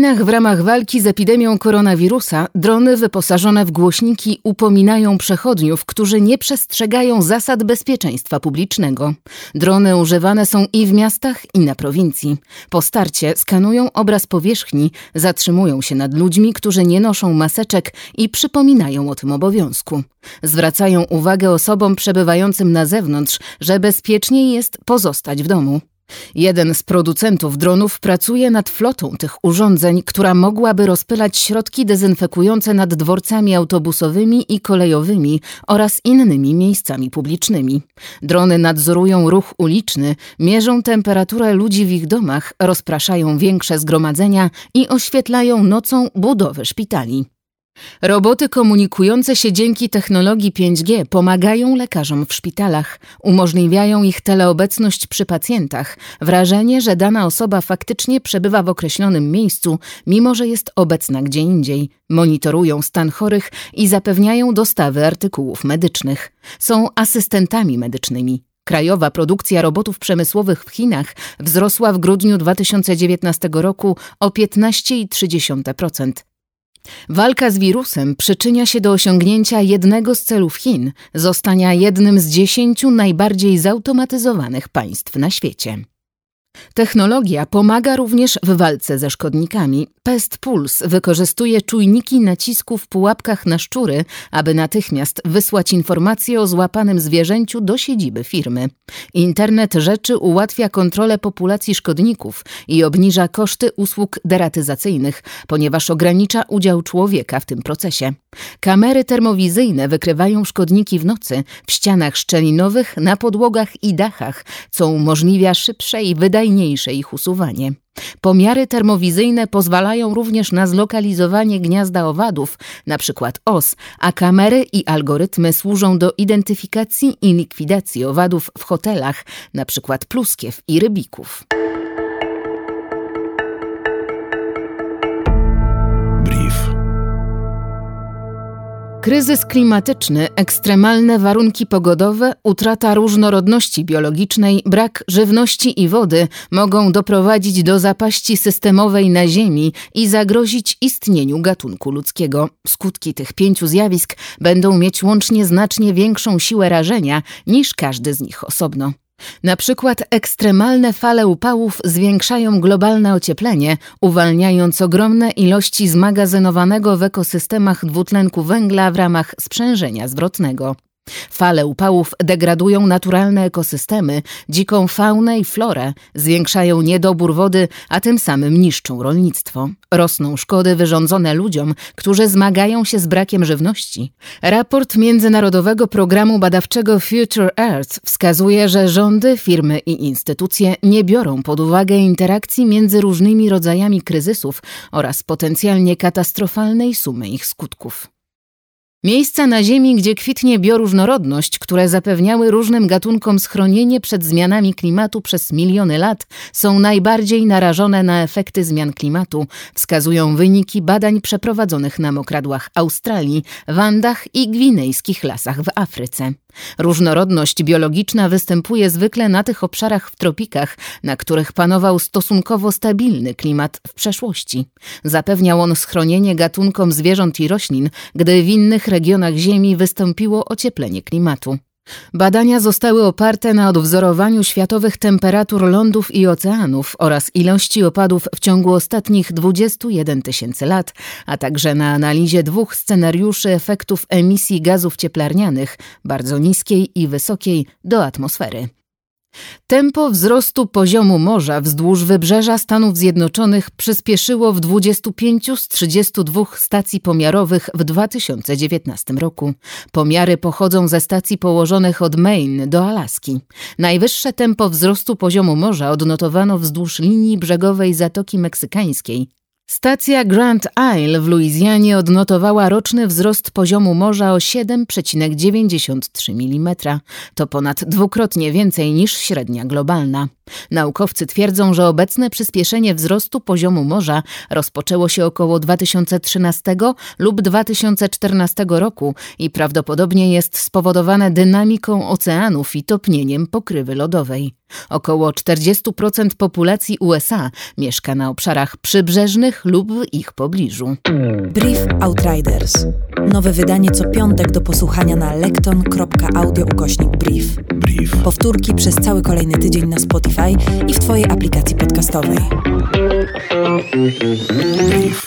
Chinach w ramach walki z epidemią koronawirusa drony wyposażone w głośniki upominają przechodniów, którzy nie przestrzegają zasad bezpieczeństwa publicznego. Drony używane są i w miastach, i na prowincji. Po starcie skanują obraz powierzchni, zatrzymują się nad ludźmi, którzy nie noszą maseczek i przypominają o tym obowiązku. Zwracają uwagę osobom przebywającym na zewnątrz, że bezpieczniej jest pozostać w domu. Jeden z producentów dronów pracuje nad flotą tych urządzeń, która mogłaby rozpylać środki dezynfekujące nad dworcami autobusowymi i kolejowymi oraz innymi miejscami publicznymi. Drony nadzorują ruch uliczny, mierzą temperaturę ludzi w ich domach, rozpraszają większe zgromadzenia i oświetlają nocą budowy szpitali. Roboty komunikujące się dzięki technologii 5G pomagają lekarzom w szpitalach, umożliwiają ich teleobecność przy pacjentach, wrażenie, że dana osoba faktycznie przebywa w określonym miejscu, mimo że jest obecna gdzie indziej, monitorują stan chorych i zapewniają dostawy artykułów medycznych. Są asystentami medycznymi. Krajowa produkcja robotów przemysłowych w Chinach wzrosła w grudniu 2019 roku o 15,3%. Walka z wirusem przyczynia się do osiągnięcia jednego z celów Chin zostania jednym z dziesięciu najbardziej zautomatyzowanych państw na świecie. Technologia pomaga również w walce ze szkodnikami. Pest Pulse wykorzystuje czujniki nacisku w pułapkach na szczury, aby natychmiast wysłać informacje o złapanym zwierzęciu do siedziby firmy. Internet rzeczy ułatwia kontrolę populacji szkodników i obniża koszty usług deratyzacyjnych, ponieważ ogranicza udział człowieka w tym procesie. Kamery termowizyjne wykrywają szkodniki w nocy, w ścianach szczelinowych, na podłogach i dachach, co umożliwia szybsze i wydajniejsze ich usuwanie. Pomiary termowizyjne pozwalają również na zlokalizowanie gniazda owadów, np. os, a kamery i algorytmy służą do identyfikacji i likwidacji owadów w hotelach, np. pluskiew i rybików. Kryzys klimatyczny, ekstremalne warunki pogodowe, utrata różnorodności biologicznej, brak żywności i wody mogą doprowadzić do zapaści systemowej na Ziemi i zagrozić istnieniu gatunku ludzkiego. Skutki tych pięciu zjawisk będą mieć łącznie znacznie większą siłę rażenia niż każdy z nich osobno. Na przykład ekstremalne fale upałów zwiększają globalne ocieplenie, uwalniając ogromne ilości zmagazynowanego w ekosystemach dwutlenku węgla w ramach sprzężenia zwrotnego. Fale upałów degradują naturalne ekosystemy, dziką faunę i florę, zwiększają niedobór wody, a tym samym niszczą rolnictwo. Rosną szkody wyrządzone ludziom, którzy zmagają się z brakiem żywności. Raport Międzynarodowego Programu Badawczego Future Earth wskazuje, że rządy, firmy i instytucje nie biorą pod uwagę interakcji między różnymi rodzajami kryzysów oraz potencjalnie katastrofalnej sumy ich skutków. Miejsca na Ziemi, gdzie kwitnie bioróżnorodność, które zapewniały różnym gatunkom schronienie przed zmianami klimatu przez miliony lat, są najbardziej narażone na efekty zmian klimatu, wskazują wyniki badań przeprowadzonych na mokradłach Australii, w Andach i gwinejskich lasach w Afryce. Różnorodność biologiczna występuje zwykle na tych obszarach w tropikach, na których panował stosunkowo stabilny klimat w przeszłości. Zapewniał on schronienie gatunkom zwierząt i roślin, gdy w innych regionach Ziemi wystąpiło ocieplenie klimatu. Badania zostały oparte na odwzorowaniu światowych temperatur lądów i oceanów oraz ilości opadów w ciągu ostatnich 21 tysięcy lat, a także na analizie dwóch scenariuszy efektów emisji gazów cieplarnianych, bardzo niskiej i wysokiej, do atmosfery. Tempo wzrostu poziomu morza wzdłuż wybrzeża Stanów Zjednoczonych przyspieszyło w 25 z 32 stacji pomiarowych w 2019 roku. Pomiary pochodzą ze stacji położonych od Maine do Alaski. Najwyższe tempo wzrostu poziomu morza odnotowano wzdłuż linii brzegowej Zatoki Meksykańskiej Stacja Grand Isle w Luizjanie odnotowała roczny wzrost poziomu morza o 7,93 mm. To ponad dwukrotnie więcej niż średnia globalna. Naukowcy twierdzą, że obecne przyspieszenie wzrostu poziomu morza rozpoczęło się około 2013 lub 2014 roku i prawdopodobnie jest spowodowane dynamiką oceanów i topnieniem pokrywy lodowej. Około 40% populacji USA mieszka na obszarach przybrzeżnych lub w ich pobliżu. Brief Outriders. Nowe wydanie co piątek do posłuchania na lekton.audio ukośnik brief. Brief. Powtórki przez cały kolejny tydzień na Spotify i w Twojej aplikacji podcastowej. Brief.